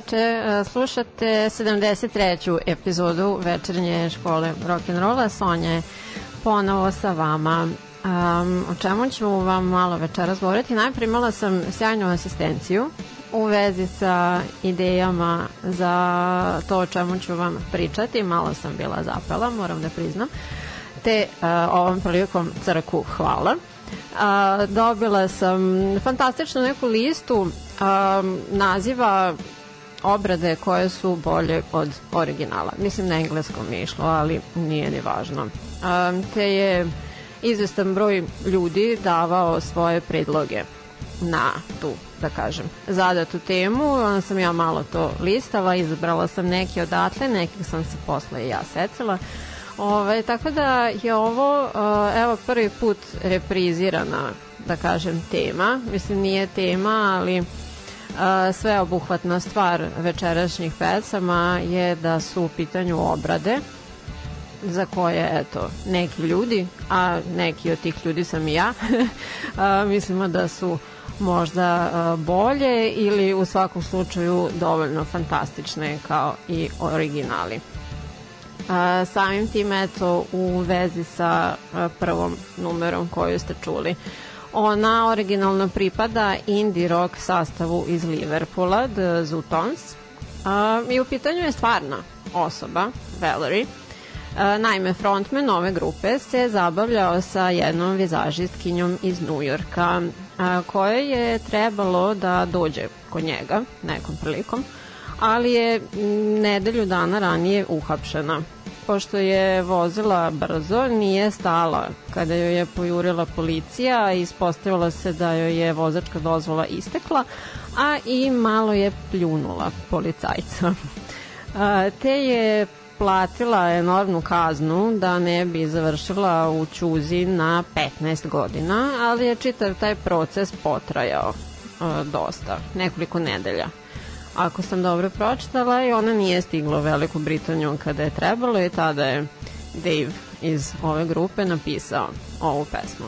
veče, e, slušate 73. epizodu večernje škole rock'n'rolla. Sonja je ponovo sa vama. Um, o čemu ću vam malo večeras govoriti? Najprije imala sam sjajnu asistenciju u vezi sa idejama za to o čemu ću vam pričati. Malo sam bila zapela, moram da priznam. Te uh, ovom prilikom crku hvala. A, dobila sam fantastičnu neku listu a, naziva obrade koje su bolje od originala. Mislim na engleskom je išlo, ali nije ni važno. Te je izvestan broj ljudi davao svoje predloge na tu, da kažem, zadatu temu. Onda sam ja malo to listala, izabrala sam neke odatle, nekih sam se posle i ja setila. Ove, tako da je ovo, evo, prvi put reprizirana, da kažem, tema. Mislim, nije tema, ali sveobuhvatna stvar večerašnjih pesama je da su u pitanju obrade za koje, eto, neki ljudi, a neki od tih ljudi sam i ja, a, mislimo da su možda a, bolje ili u svakom slučaju dovoljno fantastične kao i originali. A, samim tim, eto, u vezi sa prvom numerom koju ste čuli. Ona originalno pripada indie rock sastavu iz Liverpoola, The Zootons. A, I u pitanju je stvarna osoba, Valerie. Naime, frontman ove grupe se zabavljao sa jednom vizažistkinjom iz Njujorka, a, koja je trebalo da dođe kod njega nekom prilikom, ali je nedelju dana ranije uhapšena pošto je vozila brzo, nije stala kada joj je pojurila policija, ispostavilo se da joj je vozačka dozvola istekla, a i malo je pljunula policajca. Te je platila enormnu kaznu da ne bi završila u Ćuzi na 15 godina, ali je čitav taj proces potrajao dosta, nekoliko nedelja ako sam dobro pročitala i ona nije stigla u Veliku Britaniju kada je trebalo i tada je Dave iz ove grupe napisao ovu pesmu.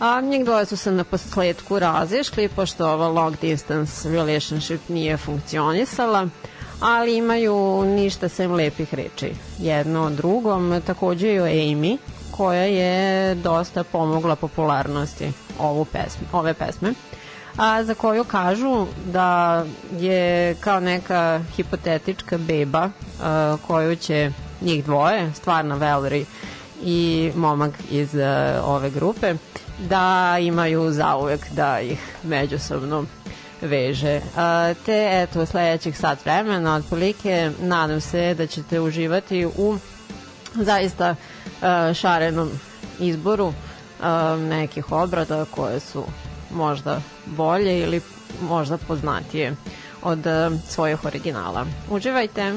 A njih dvoje su se na posledku razišli pošto ova long distance relationship nije funkcionisala, ali imaju ništa sem lepih reči. Jedno drugom, takođe i o Amy, koja je dosta pomogla popularnosti ovu pesmu, ove pesme a za koju kažu da je kao neka hipotetička beba a, koju će njih dvoje, stvarna Valerie i momak iz a, ove grupe, da imaju zauvek da ih međusobno veže. A, te, eto, sledećih sat vremena, otprilike, nadam se da ćete uživati u zaista šarenom izboru nekih obrada koje su možda bolje ili možda poznatije od uh, svojih originala. Uživajte!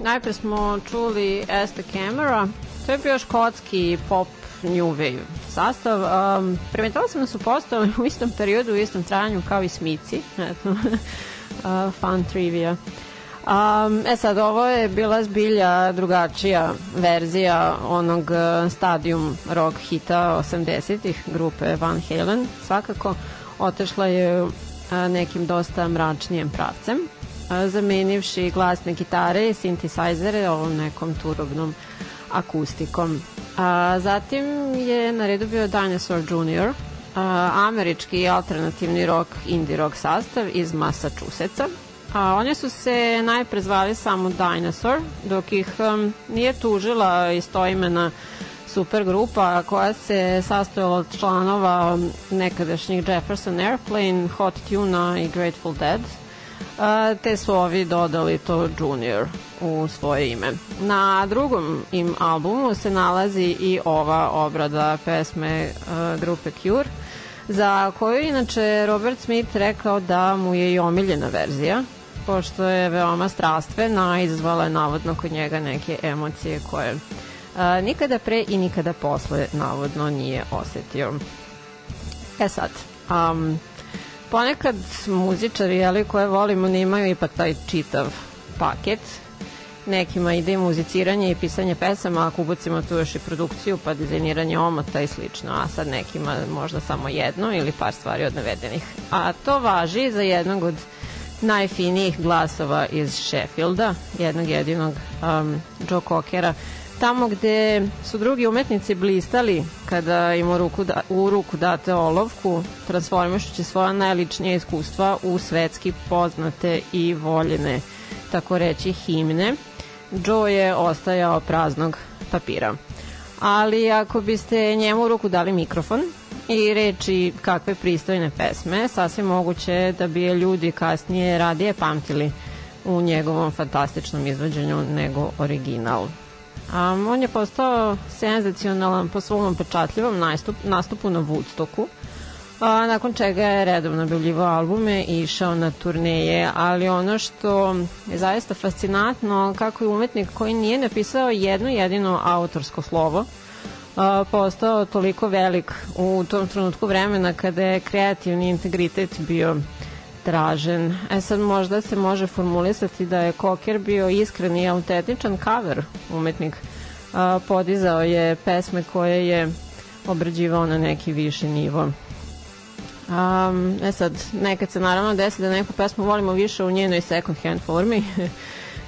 Najpre smo čuli Esta Camera, to je bio škotski pop New Wave sastav. Um, primetala sam da su postavili u istom periodu, u istom trajanju kao i Smici. Eto, uh, fun trivia. Um, e sad, ovo je bila zbilja drugačija verzija onog uh, stadium rock hita 80-ih grupe Van Halen. Svakako, otešla je uh, nekim dosta mračnijem pravcem zamenivši glasne gitare i sintisajzere ovom nekom turobnom akustikom. A, zatim je na redu bio Dinosaur Jr., a, američki alternativni rock, indie rock sastav iz Massachusettsa. A, one su se najpre zvali samo Dinosaur, dok ih um, nije tužila istoimena supergrupa koja se sastojala od članova nekadašnjih Jefferson Airplane, Hot Tuna i Grateful Dead, te su ovi dodali to Junior u svoje ime. Na drugom im albumu se nalazi i ova obrada pesme grupe Cure, za koju inače Robert Smith rekao da mu je i omiljena verzija, pošto je veoma strastvena, izazvala je navodno kod njega neke emocije koje a, nikada pre i nikada posle navodno nije osetio. E sad, um, ponekad muzičari jeli, koje volimo nemaju ipak taj čitav paket nekima ide i muziciranje i pisanje pesama, ako ubacimo tu još i produkciju, pa dizajniranje omota i slično, a sad nekima možda samo jedno ili par stvari od navedenih. A to važi za jednog od najfinijih glasova iz Sheffielda, jednog jedinog um, Joe Cockera, tamo gde su drugi umetnici blistali kada im u ruku, da, u ruku date olovku, transformišući svoja najličnija iskustva u svetski poznate i voljene, tako reći, himne, Joe je ostajao praznog papira. Ali ako biste njemu u ruku dali mikrofon i reči kakve pristojne pesme, sasvim moguće da bi ljudi kasnije radije pamtili u njegovom fantastičnom izvođenju nego original. Um, on je postao senzacionalan po svom upečatljivom nastup, nastupu na Woodstocku, a, nakon čega je redovno objavljivao albume i išao na turneje, ali ono što je zaista fascinantno, kako je umetnik koji nije napisao jedno jedino autorsko slovo, a, postao toliko velik u tom trenutku vremena kada je kreativni integritet bio tražen. E sad možda se može formulisati da je Koker bio iskren i autentičan cover umetnik. A, podizao je pesme koje je obrađivao na neki viši nivo. Um, e sad, nekad se naravno desi da neku pesmu volimo više u njenoj second hand formi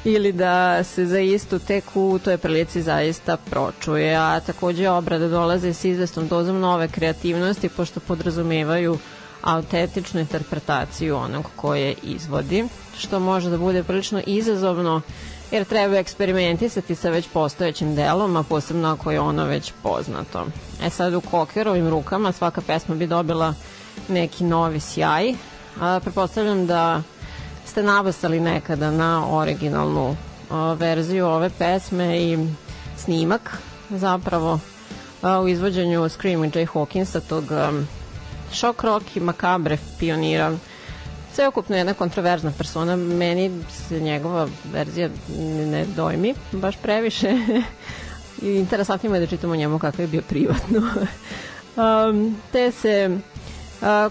ili da se za istu tek u toj prilici zaista pročuje, a takođe obrade dolaze s izvestom dozom nove kreativnosti pošto podrazumevaju autentičnu interpretaciju onog koje izvodi, što može da bude prilično izazovno jer treba eksperimentisati sa već postojećim delom, a posebno ako je ono već poznato. E sad u Kokerovim rukama svaka pesma bi dobila neki novi sjaj. A, prepostavljam da ste nabastali nekada na originalnu a, verziju ove pesme i snimak zapravo a, u izvođenju Screaming Jay Hawkinsa tog um, shock rock i makabre pionira. Sveukupno jedna kontroverzna persona meni se njegova verzija ne dojmi baš previše. I interesantno je da čitamo njemu kako je bio privatno. Um, te se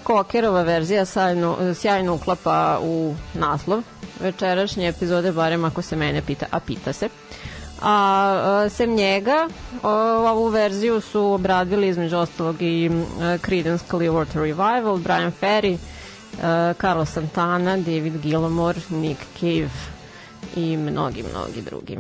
Kokerova verzija sjajno, sjajno uklapa u naslov večerašnje epizode, barem ako se mene pita, a pita se. A sem njega, ovu verziju su obradili između ostalog i Creedence Clearwater Revival, Brian Ferry, Carlos Santana, David Gilmour, Nick Cave i mnogi, mnogi drugi.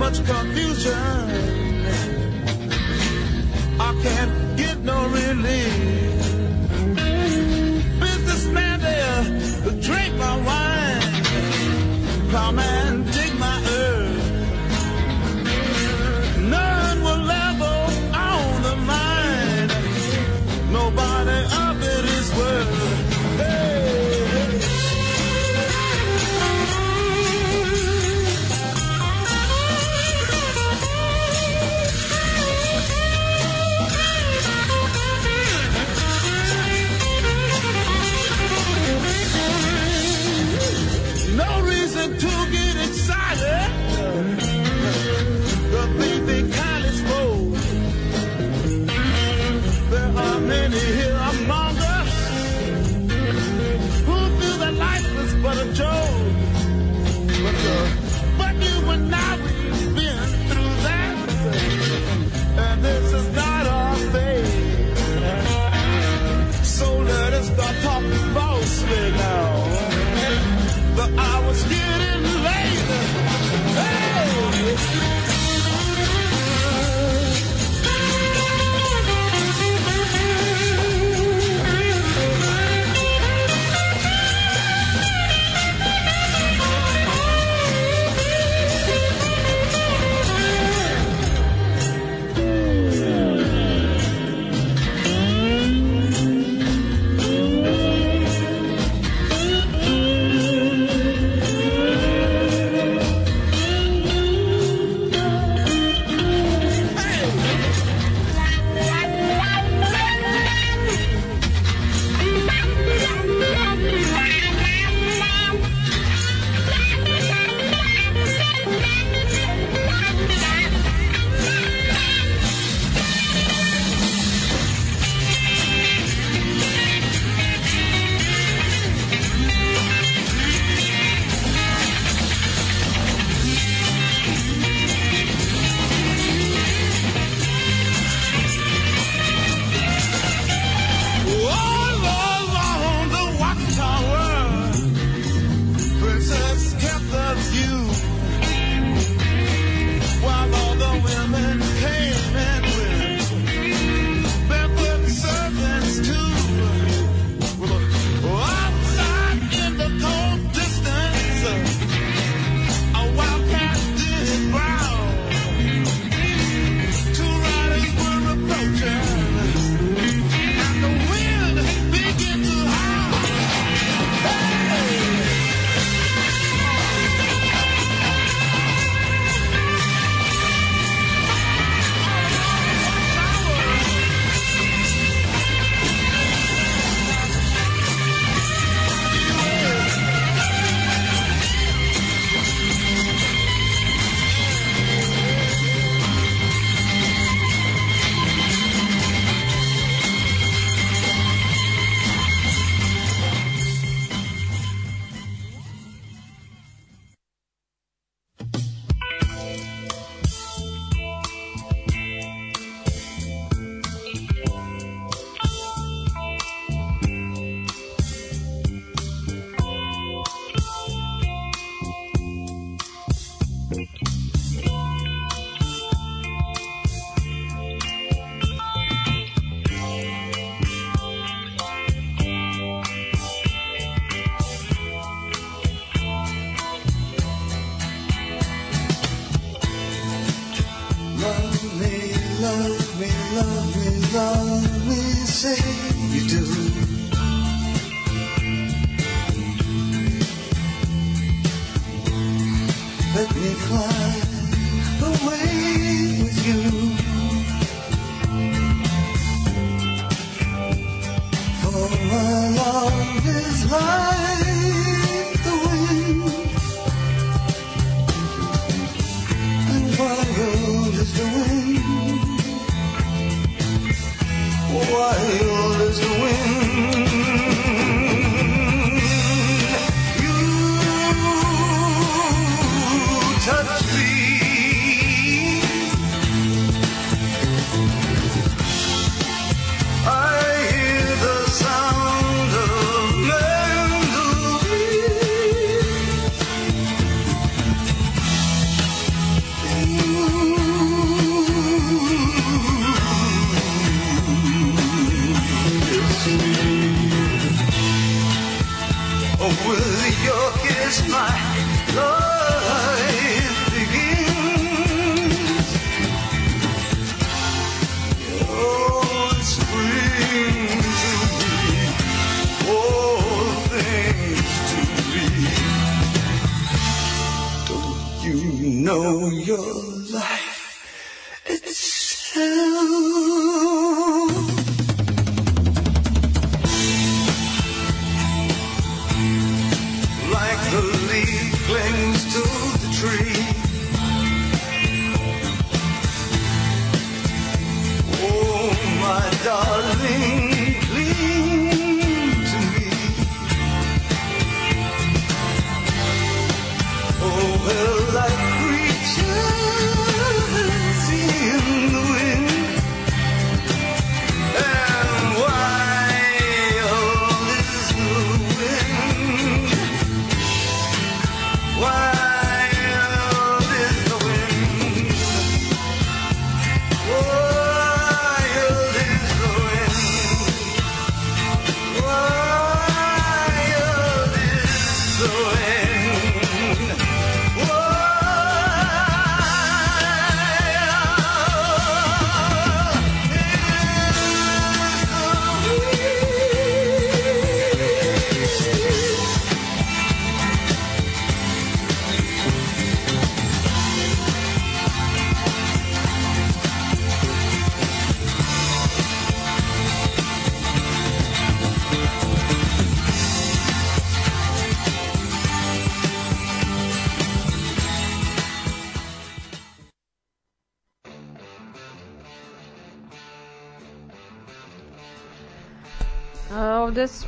Much confusion. I can't get no relief.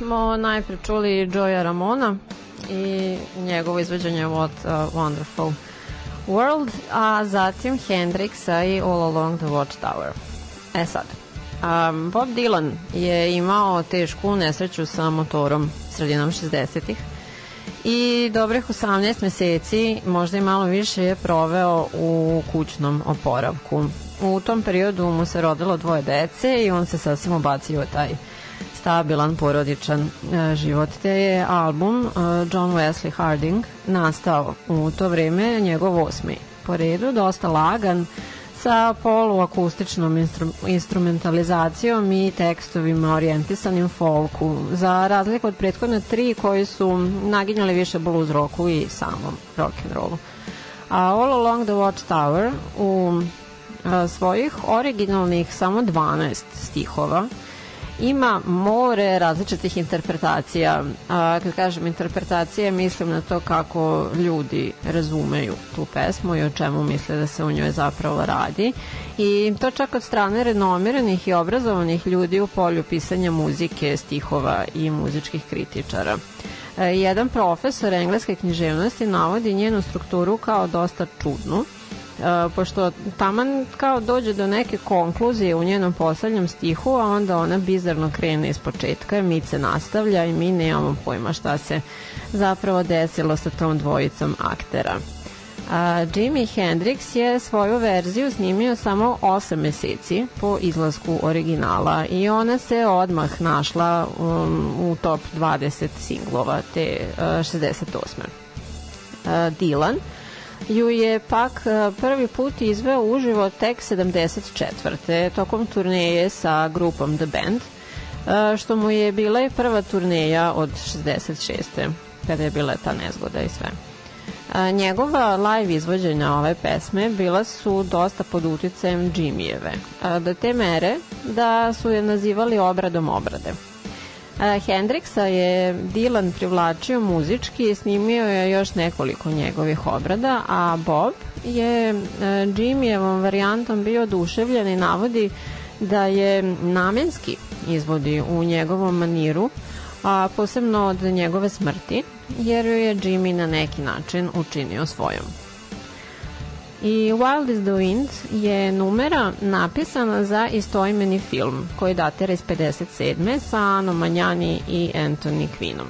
Smo najpre čuli Joya Ramona i njegovo izvođenje What a Wonderful World, a zatim Hendrixa i All Along the Watchtower. E sad, um, Bob Dylan je imao tešku nesreću sa motorom sredinom 60-ih i dobrih 18 meseci, možda i malo više, je proveo u kućnom oporavku. U tom periodu mu se rodilo dvoje dece i on se sasvim obacio taj stabilan porodičan e, život. Te je album e, John Wesley Harding nastao u to vreme, njegov osmi po redu, dosta lagan, sa poluakustičnom instru, instrumentalizacijom i tekstovima orijentisanim folku, za razliku od prethodne tri koji su naginjali više blues roku i samom rock'n'rollu. A All Along the Watchtower u a, svojih originalnih samo 12 stihova ima more različitih interpretacija. A, kad kažem interpretacije, mislim na to kako ljudi razumeju tu pesmu i o čemu misle da se u njoj zapravo radi. I to čak od strane renomiranih i obrazovanih ljudi u polju pisanja muzike, stihova i muzičkih kritičara. E, jedan profesor engleske književnosti navodi njenu strukturu kao dosta čudnu, pošto taman kao dođe do neke konkluzije u njenom poslednjem stihu, a onda ona bizarno krene iz početka, mit se nastavlja i mi nemamo pojma šta se zapravo desilo sa tom dvojicom aktera. A, Jimi Hendrix je svoju verziju snimio samo 8 meseci po izlasku originala i ona se odmah našla um, u top 20 singlova te uh, 68. Uh, Dylan ju je pak e, prvi put izveo uživo tek 74. tokom turneje sa grupom The Band, e, što mu je bila i prva turneja od 66. kada je bila ta nezgoda i sve. A, njegova live izvođenja ove pesme bila su dosta pod uticajem Jimmyjeve, do te mere da su je nazivali obradom obrade. A, Hendrixa je Dylan privlačio muzički i snimio je još nekoliko njegovih obrada, a Bob je e, Jimmyevom varijantom bio oduševljen i navodi da je namenski izvodi u njegovom maniru, a posebno od njegove smrti, jer ju je Jimmy na neki način učinio svojom. I Wild is the Wind je numera napisana za istoimeni film koji datira iz 57. sa Ano Manjani i Anthony Quinnom.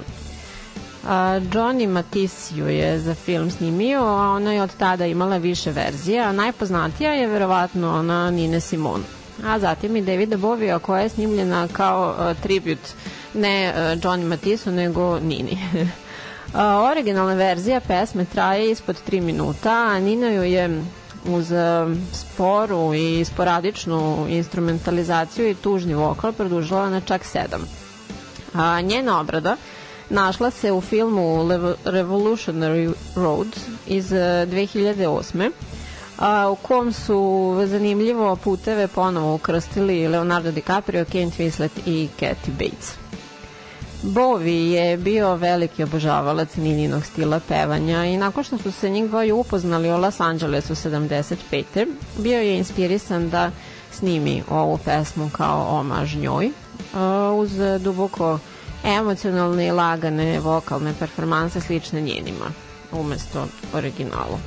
A, Johnny Matisse ju je za film snimio, a ona je od tada imala više verzija, a najpoznatija je verovatno ona Nine Simone. A zatim i Davida Bovija koja je snimljena kao tribut ne uh, Johnny Matissu nego Nini. originalna verzija pesme traje ispod 3 minuta, a Nina ju je uz e, sporu i sporadičnu instrumentalizaciju i tužni vokal produžila na čak 7. A, njena obrada našla se u filmu Revolutionary Road iz e, 2008. A, u kom su zanimljivo puteve ponovo ukrstili Leonardo DiCaprio, Kent Winslet i Kathy Bates. Bovi je bio veliki obožavalac Nininog stila pevanja i nakon što su se njih dvoje upoznali u Los Angelesu 75. bio je inspirisan da snimi ovu pesmu kao omaž njoj uz duboko emocionalne i lagane vokalne performanse slične njenima umesto originalu.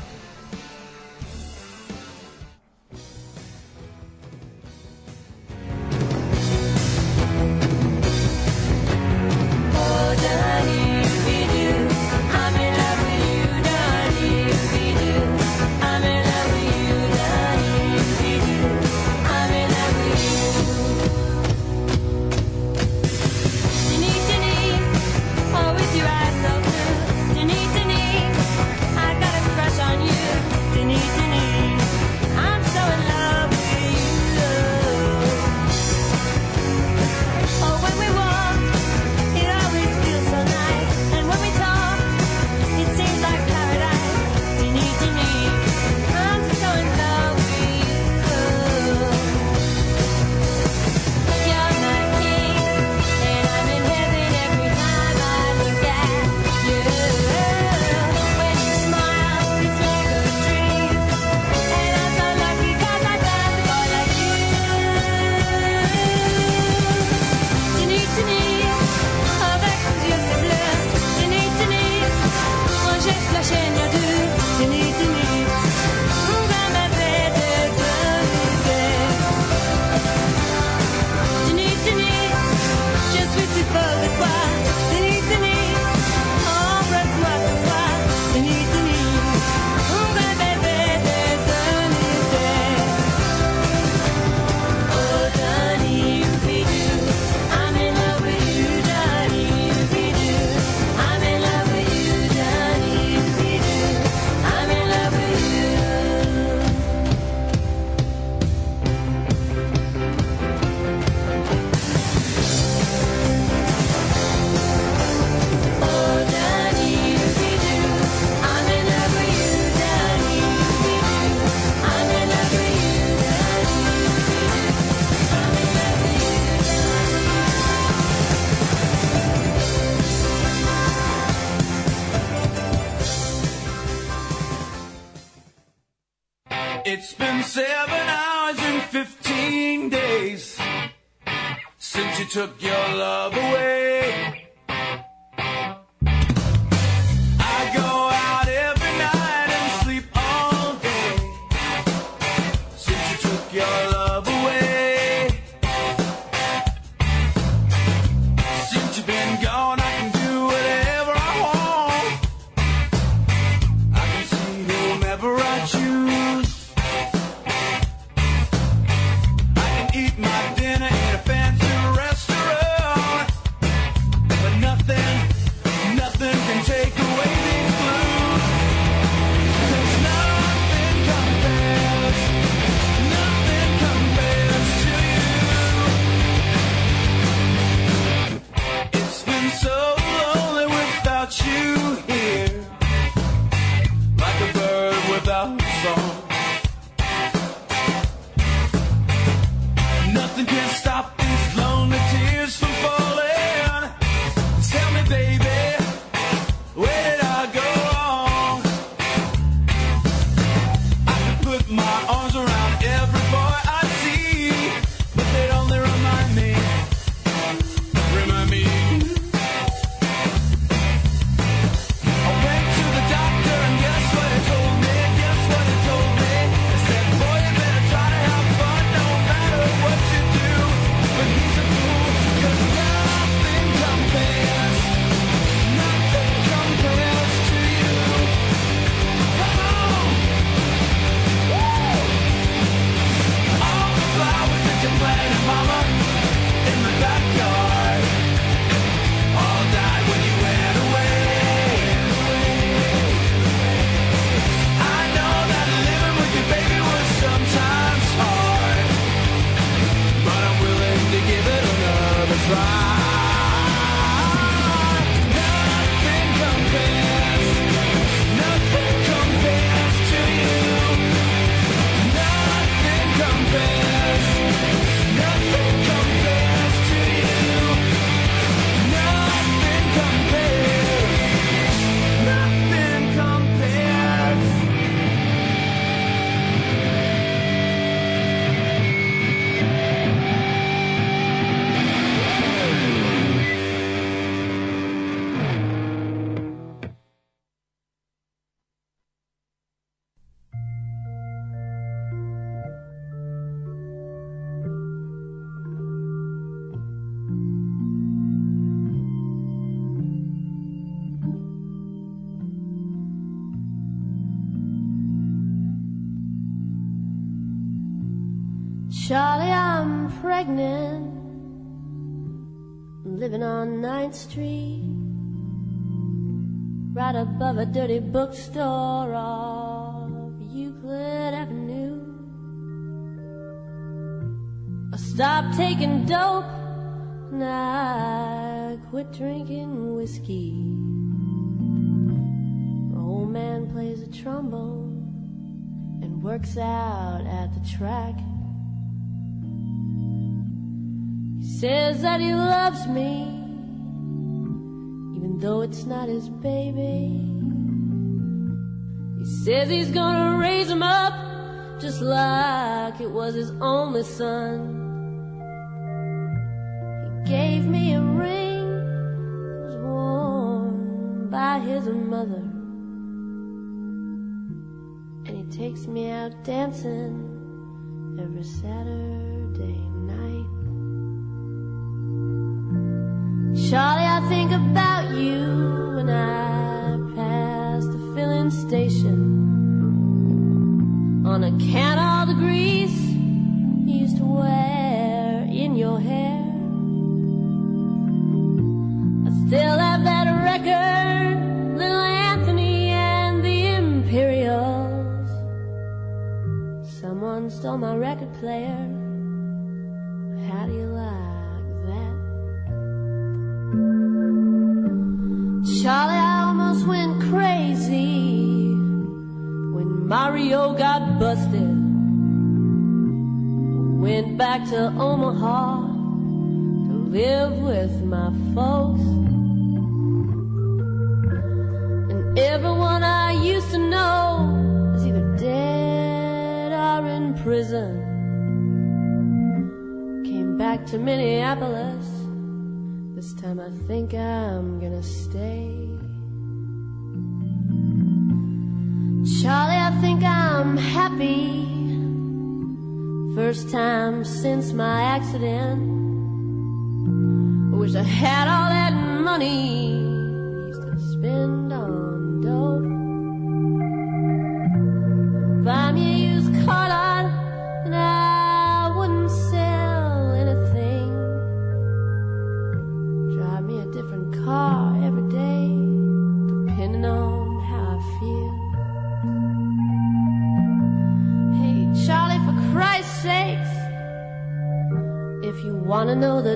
love. Charlie, I'm pregnant, living on 9th Street, right above a dirty bookstore off Euclid Avenue. I stopped taking dope and I quit drinking whiskey. My old man plays a trombone and works out at the track. Says that he loves me, even though it's not his baby. He says he's gonna raise him up just like it was his only son. He gave me a ring that was worn by his mother. And he takes me out dancing every Saturday Charlie, I think about you when I pass the filling station. On account of the grease you used to wear in your hair. I still have that record, Little Anthony and the Imperials. Someone stole my record player. Mario got busted. Went back to Omaha to live with my folks. And everyone I used to know is either dead or in prison. Came back to Minneapolis. This time I think I'm gonna stay. Charlie, I think I'm happy. First time since my accident. I wish I had all that money to spend on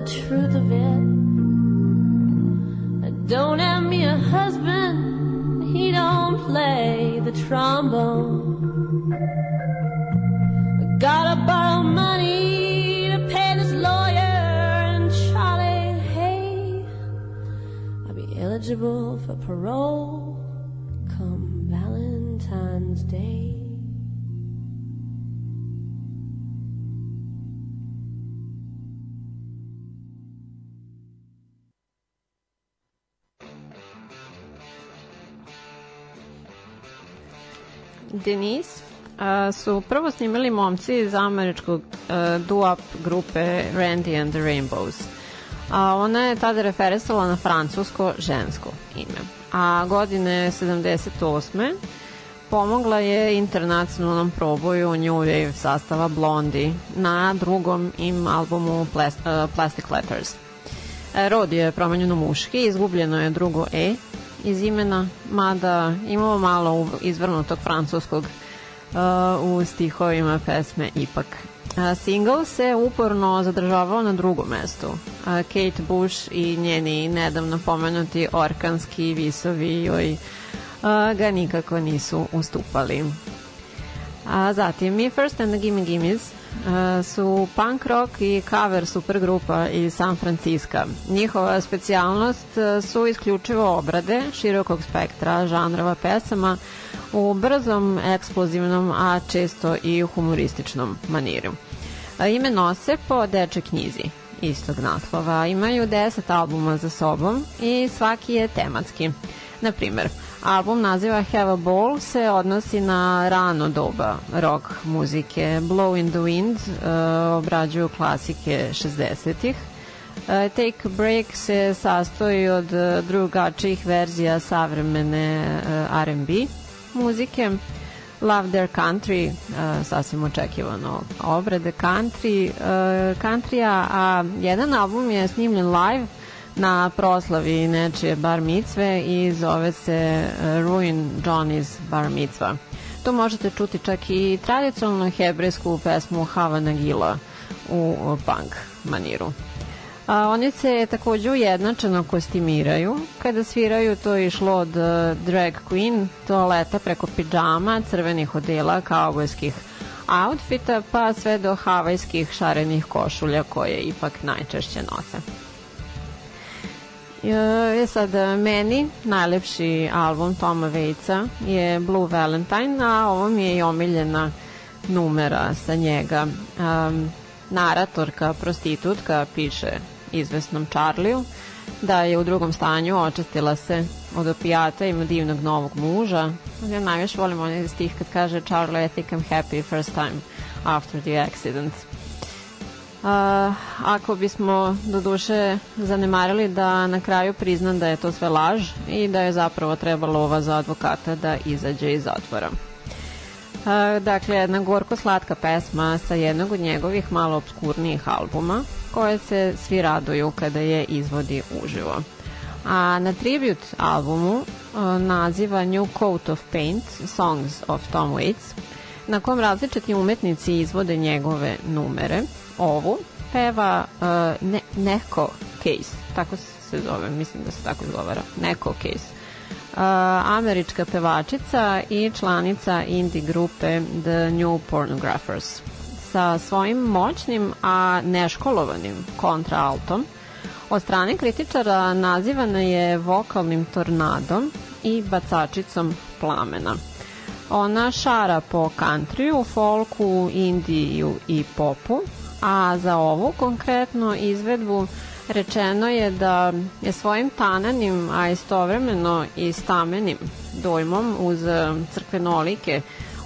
the truth of it, I don't have me a husband, he don't play the trombone. I gotta borrow money to pay this lawyer, and Charlie, hey, I'll be eligible for parole come Valentine's Day. Denise a, su prvo snimili momci iz američkog doo-up grupe Randy and the Rainbows. A ona je tada referisala na francusko žensko ime. A godine 78. pomogla je internacionalnom proboju New Wave sastava Blondie na drugom im albumu Plas uh, Plastic Letters. E, Rod je promenjeno muški, izgubljeno je drugo E iz imena, mada imamo malo izvrnutog francuskog uh, u stihovima pesme ipak. A, single se uporno zadržavao na drugom mestu. A, Kate Bush i njeni nedavno pomenuti orkanski visovi joj a, ga nikako nisu ustupali. A zatim Me First and the Gimme Gimmes uh, su punk rock i cover supergrupa iz San Francisca. Njihova specijalnost uh, su isključivo obrade širokog spektra žanrova pesama u brzom, eksplozivnom, a često i humorističnom maniru. Ime nose po deče knjizi istog naslova. Imaju 10 albuma za sobom i svaki je tematski. Na primer, album naziva Have a Ball se odnosi na rano doba rock muzike. Blow in the Wind uh, obrađuju klasike 60-ih. Uh, Take a Break se sastoji od uh, drugačijih verzija savremene uh, R&B muzike. Love Their Country, uh, sasvim očekivano obrade country, uh, countrya, a jedan album je snimljen live na proslavi nečije bar micve i zove se uh, Ruin Johnny's Bar Mitzva. Tu možete čuti čak i tradicionalnu hebrejsku pesmu Havana Gila u punk maniru. A, oni se takođe ujednačeno kostimiraju. Kada sviraju to je išlo od uh, drag queen, toaleta preko pidžama, crvenih odela, kaubojskih outfita, pa sve do havajskih šarenih košulja koje ipak najčešće nose. Je sad meni najlepši album Toma Vejca je Blue Valentine, a ovo mi je i omiljena numera sa njega. Um, naratorka, prostitutka, piše izvesnom Charliju da je u drugom stanju očistila se od opijata, ima divnog novog muža. Ja najviše volim onaj stih kad kaže Charlie, I think I'm happy first time after the accident. Ako bismo do duše zanemarili da na kraju priznam da je to sve laž i da je zapravo trebalo ova za advokata da izađe iz zatvora. Dakle, jedna gorko-slatka pesma sa jednog od njegovih malo obskurnijih albuma, koje se svi raduju kada je izvodi uživo. A na tribute albumu naziva New Coat of Paint, Songs of Tom Waits, na kom različiti umetnici izvode njegove numere, ovu peva uh, ne, Neko Case, tako se zove, mislim da se tako izgovara, Neko Case. Uh, američka pevačica i članica indie grupe The New Pornographers. Sa svojim moćnim, a neškolovanim kontraaltom, od strane kritičara nazivana je vokalnim tornadom i bacačicom plamena. Ona šara po country, folku, indiju i popu, a za ovu konkretno izvedbu rečeno je da je svojim tananim, a istovremeno i stamenim dojmom uz crkvenolike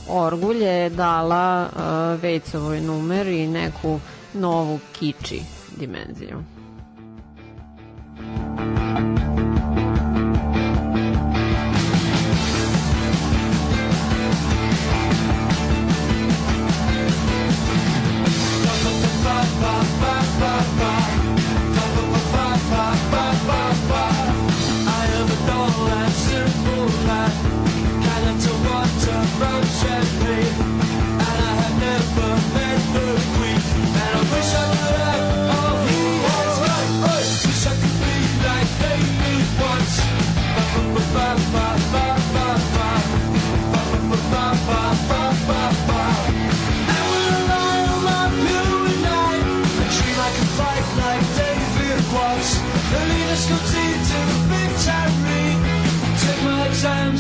orgulje dala uh, Vejcovoj numer i neku novu kiči dimenziju. I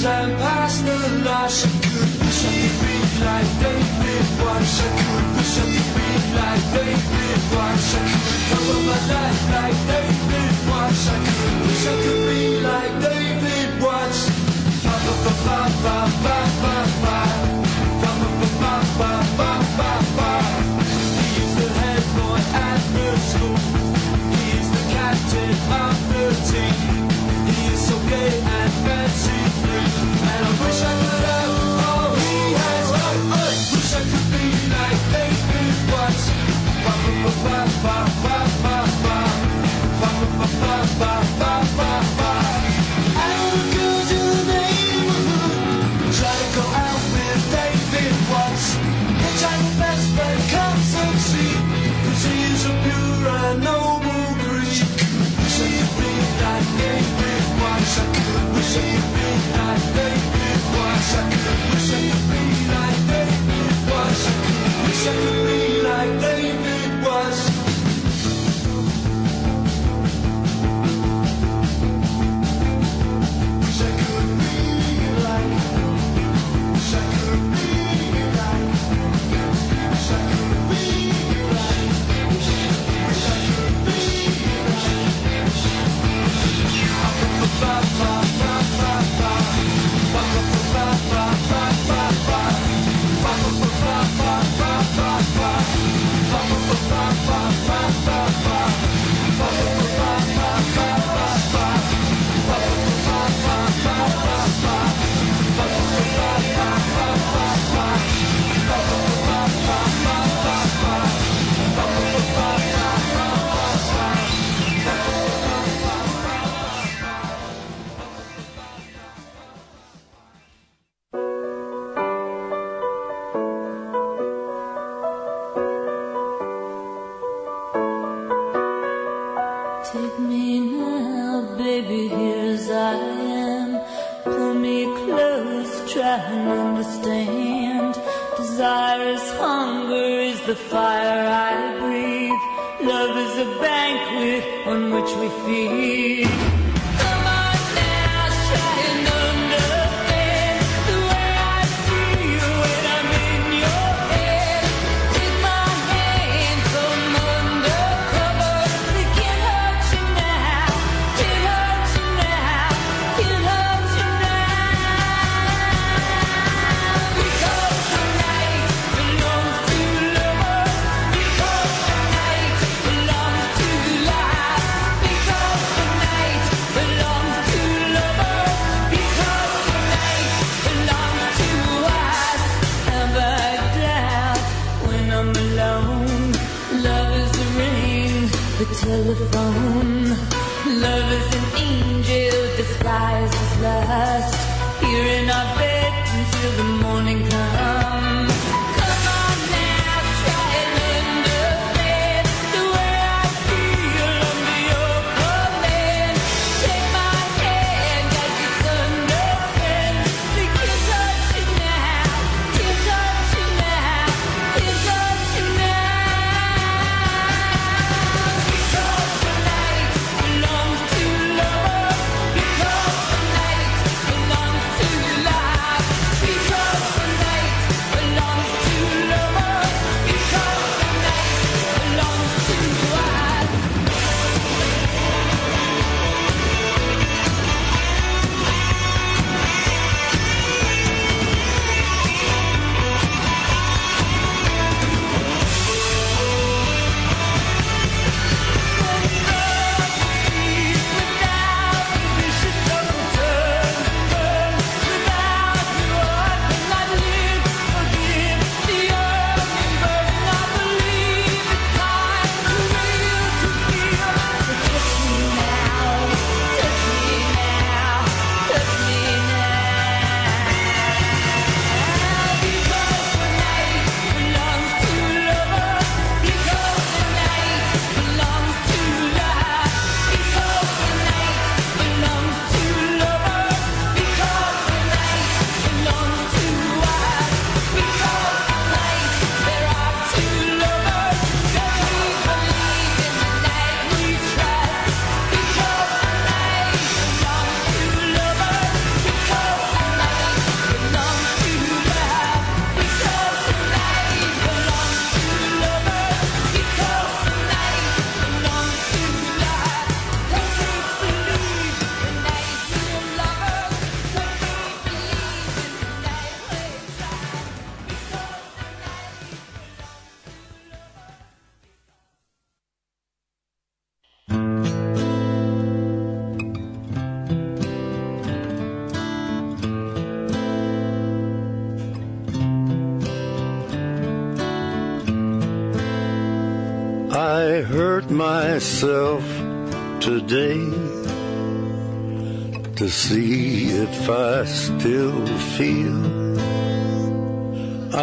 time past the loss I could push up the green like they did once I could push up the green like they did once I could cover my life like they did once I could push up the green like they did once Pa pa pa pa pa pa Wish I could be like David wish I could be the fire I breathe. Love is a banquet on which we feed. Thank you.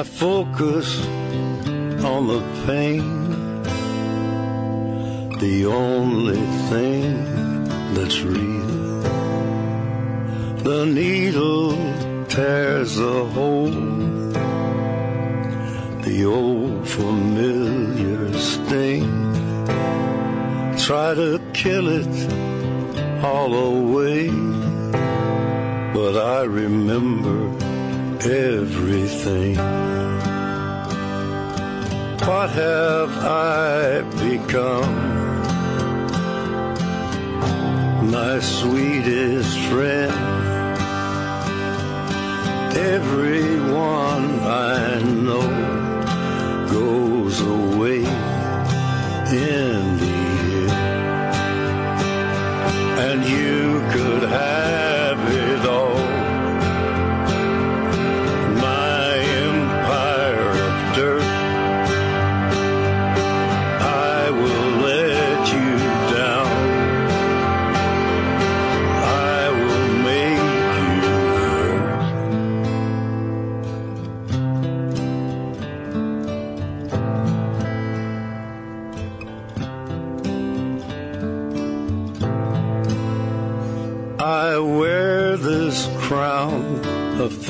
I focus on the pain, the only thing that's real. The needle tears a hole, the old familiar sting. Try to kill it all away, but I remember everything. What have I become? My sweetest friend, everyone I know goes away in the end, and you could have.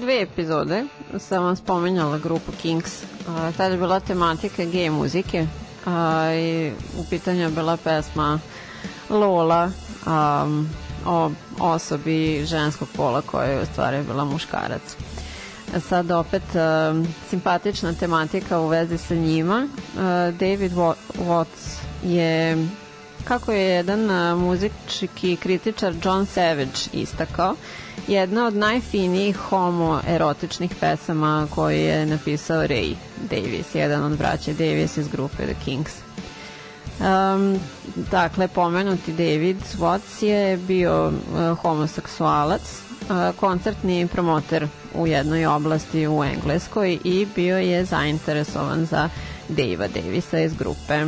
dve epizode sam vam spomenjala grupu Kings. A, Tada je bila tematika gej muzike a, i u pitanju je bila pesma Lola um, o osobi ženskog pola koja je u stvari bila muškarac. A Sad opet um, simpatična tematika u vezi sa njima. Uh, David Wa- Watts je kako je jedan muzički kritičar John Savage istakao, jedna od najfinijih homoerotičnih pesama koju je napisao Ray Davis, jedan od braća Davis iz grupe The Kings. Um, dakle, pomenuti David Watts je bio uh, homoseksualac, uh, koncertni promoter u jednoj oblasti u Engleskoj i bio je zainteresovan za Davea Davisa iz grupe.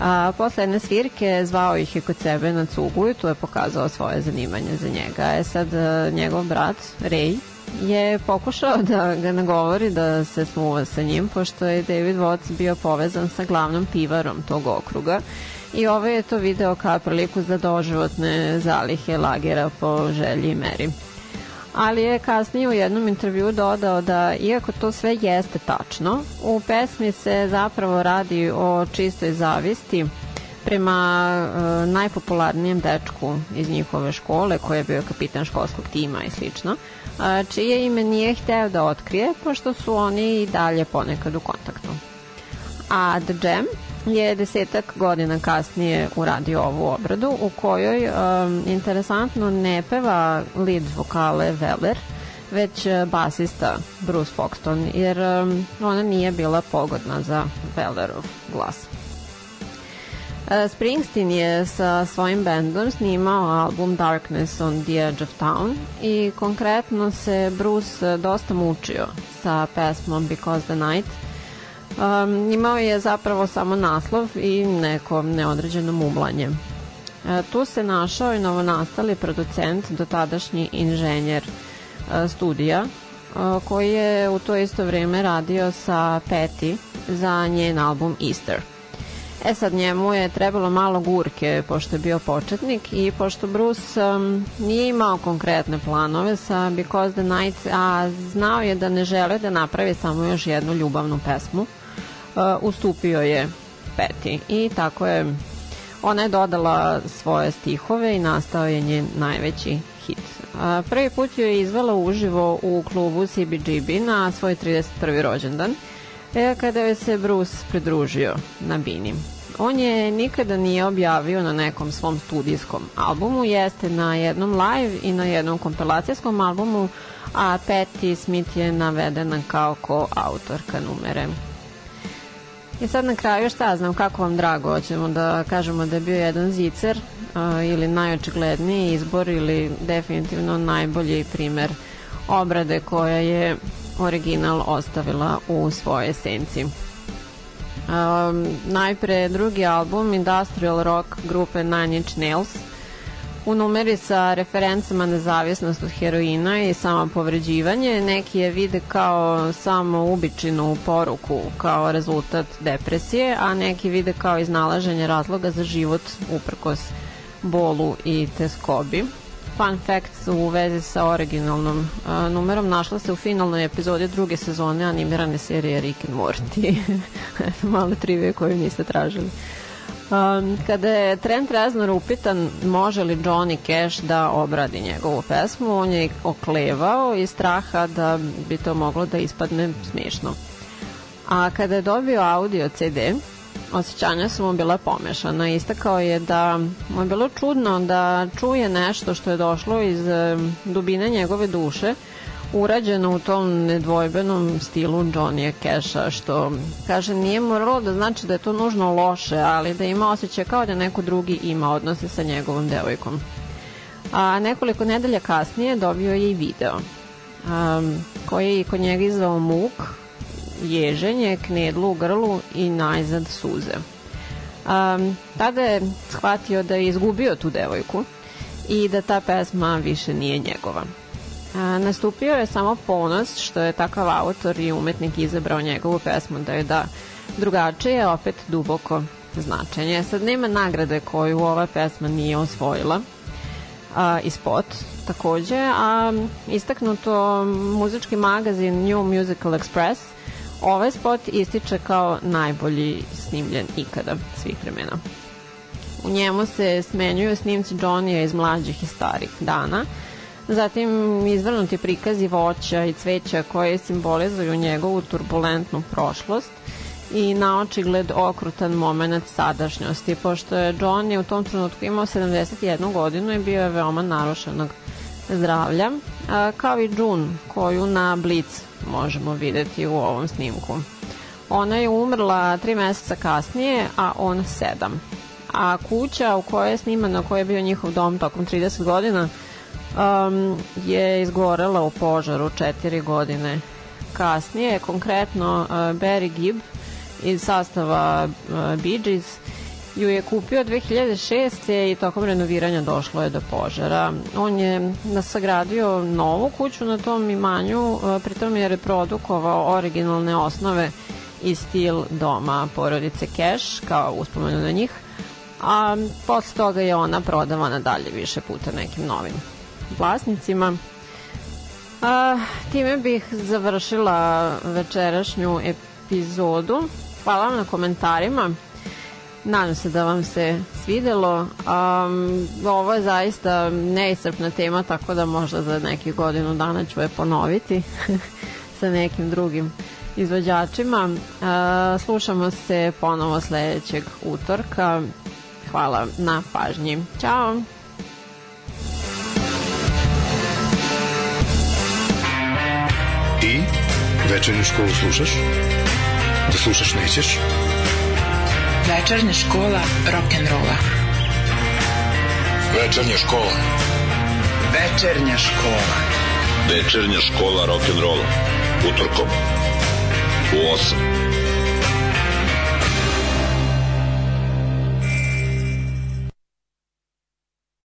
A, posle jedne svirke zvao ih je kod sebe na cugu i tu je pokazao svoje zanimanje za njega. E sad, e, njegov brat, Ray, je pokušao da ga nagovori da se smuva sa njim, pošto je David Watts bio povezan sa glavnom pivarom tog okruga i ovaj je to video kao priliku za doživotne zalihe lagera po želji i meri ali je kasnije u jednom intervju dodao da iako to sve jeste tačno, u pesmi se zapravo radi o čistoj zavisti prema e, najpopularnijem dečku iz njihove škole, koji je bio kapitan školskog tima i slično, a, čije ime nije hteo da otkrije, pošto su oni i dalje ponekad u kontaktu. A The Jam je desetak godina kasnije uradio ovu obradu u kojoj um, interesantno ne peva lead vokale Weller, već uh, basista Bruce Foxton, jer um, ona nije bila pogodna za Wellerov glas. Uh, Springsteen je sa svojim bendom snimao album Darkness on the Edge of Town i konkretno se Bruce uh, dosta mučio sa pesmom Because the Night Um, imao je zapravo samo naslov i neko neodređeno mumlanje. E, tu se našao i novonastali producent, dotadašnji inženjer e, studija, e, koji je u to isto vrijeme radio sa Petty za njen album Easter. E sad njemu je trebalo malo gurke pošto je bio početnik i pošto Bruce um, nije imao konkretne planove sa Because the Night, a znao je da ne žele da napravi samo još jednu ljubavnu pesmu, uh, ustupio je Peti i tako je ona je dodala svoje stihove i nastao je njen najveći hit. A, prvi put joj je izvela uživo u klubu CBGB na svoj 31. rođendan e, kada joj se Bruce pridružio na bini. On je nikada nije objavio na nekom svom studijskom albumu, jeste na jednom live i na jednom kompilacijskom albumu, a Patti Smith je navedena kao ko-autorka numere. I sad na kraju šta znam, kako vam drago, hoćemo da kažemo da je bio jedan zicer a, ili najočigledniji izbor ili definitivno najbolji primer obrade koja je original ostavila u svojoj esenciji. Um, najpre drugi album Industrial Rock grupe Nine Inch Nails u numeri sa referencama na zavisnost od heroina i samo povređivanje neki je vide kao samo ubičinu poruku kao rezultat depresije, a neki vide kao iznalaženje razloga za život uprkos bolu i teskobi. Fun fact u vezi sa originalnom uh, numerom našla se u finalnoj epizodi druge sezone animirane serije Rick and Morty. Malo trivije koju niste tražili. Um, kada je Trent Reznor upitan može li Johnny Cash da obradi njegovu pesmu, on je oklevao iz straha da bi to moglo da ispadne smiješno. A kada je dobio audio CD, osjećanja su mu bila pomešana. Istakao je da mu je bilo čudno da čuje nešto što je došlo iz dubine njegove duše, urađeno u tom nedvojbenom stilu Johnny Casha, što, kaže, nije moralo da znači da je to nužno loše, ali da ima osjećaj kao da neko drugi ima odnose sa njegovom devojkom. A nekoliko nedelja kasnije dobio je i video, um, koji je kod njega izvao muk, ježenje, knedlu u grlu i najzad suze. Um, tada je shvatio da je izgubio tu devojku i da ta pesma više nije njegova. A, nastupio je samo ponos što je takav autor i umetnik izabrao njegovu pesmu da je da drugačije opet duboko značenje. Sad nema nagrade koju ova pesma nije osvojila a, i spot takođe, a istaknuto muzički magazin New Musical Express ovaj spot ističe kao najbolji snimljen ikada svih vremena. U njemu se smenjuju snimci Johnny iz mlađih i starih dana, zatim izvrnuti prikazi voća i cveća koje simbolizuju njegovu turbulentnu prošlost i na očigled okrutan moment sadašnjosti, pošto je Johnny u tom trenutku imao 71 godinu i bio je veoma narušenog zdravlja, kao i June, koju na Blitz možemo videti u ovom snimku. Ona je umrla tri meseca kasnije, a on sedam. A kuća u kojoj je snimana, koja je bio njihov dom tokom 30 godina, um, je izgorela u požaru četiri godine kasnije, konkretno uh, Barry Gibb iz sastava uh, Bee Gees ju je kupio 2006. i tokom renoviranja došlo je do požara. On je nasagradio novu kuću na tom imanju, uh, pritom je reprodukovao originalne osnove i stil doma porodice Cash, kao uspomenu na njih, a posle toga je ona prodavana dalje više puta nekim novim vlasnicima. A, time bih završila večerašnju epizodu. Hvala vam na komentarima. Nadam se da vam se svidelo. Um, ovo je zaista neiscrpna tema, tako da možda za nekih godinu dana ću je ponoviti sa nekim drugim izvođačima. Uh, slušamo se ponovo sledećeg utorka. Hvala na pažnji. Ćao! Ti večernju školu slušaš? Da slušaš nećeš? Večernja škola rock'n'rolla. Večernja škola. Večernja škola. Večernja škola rock'n'rolla. Utorkom u 8.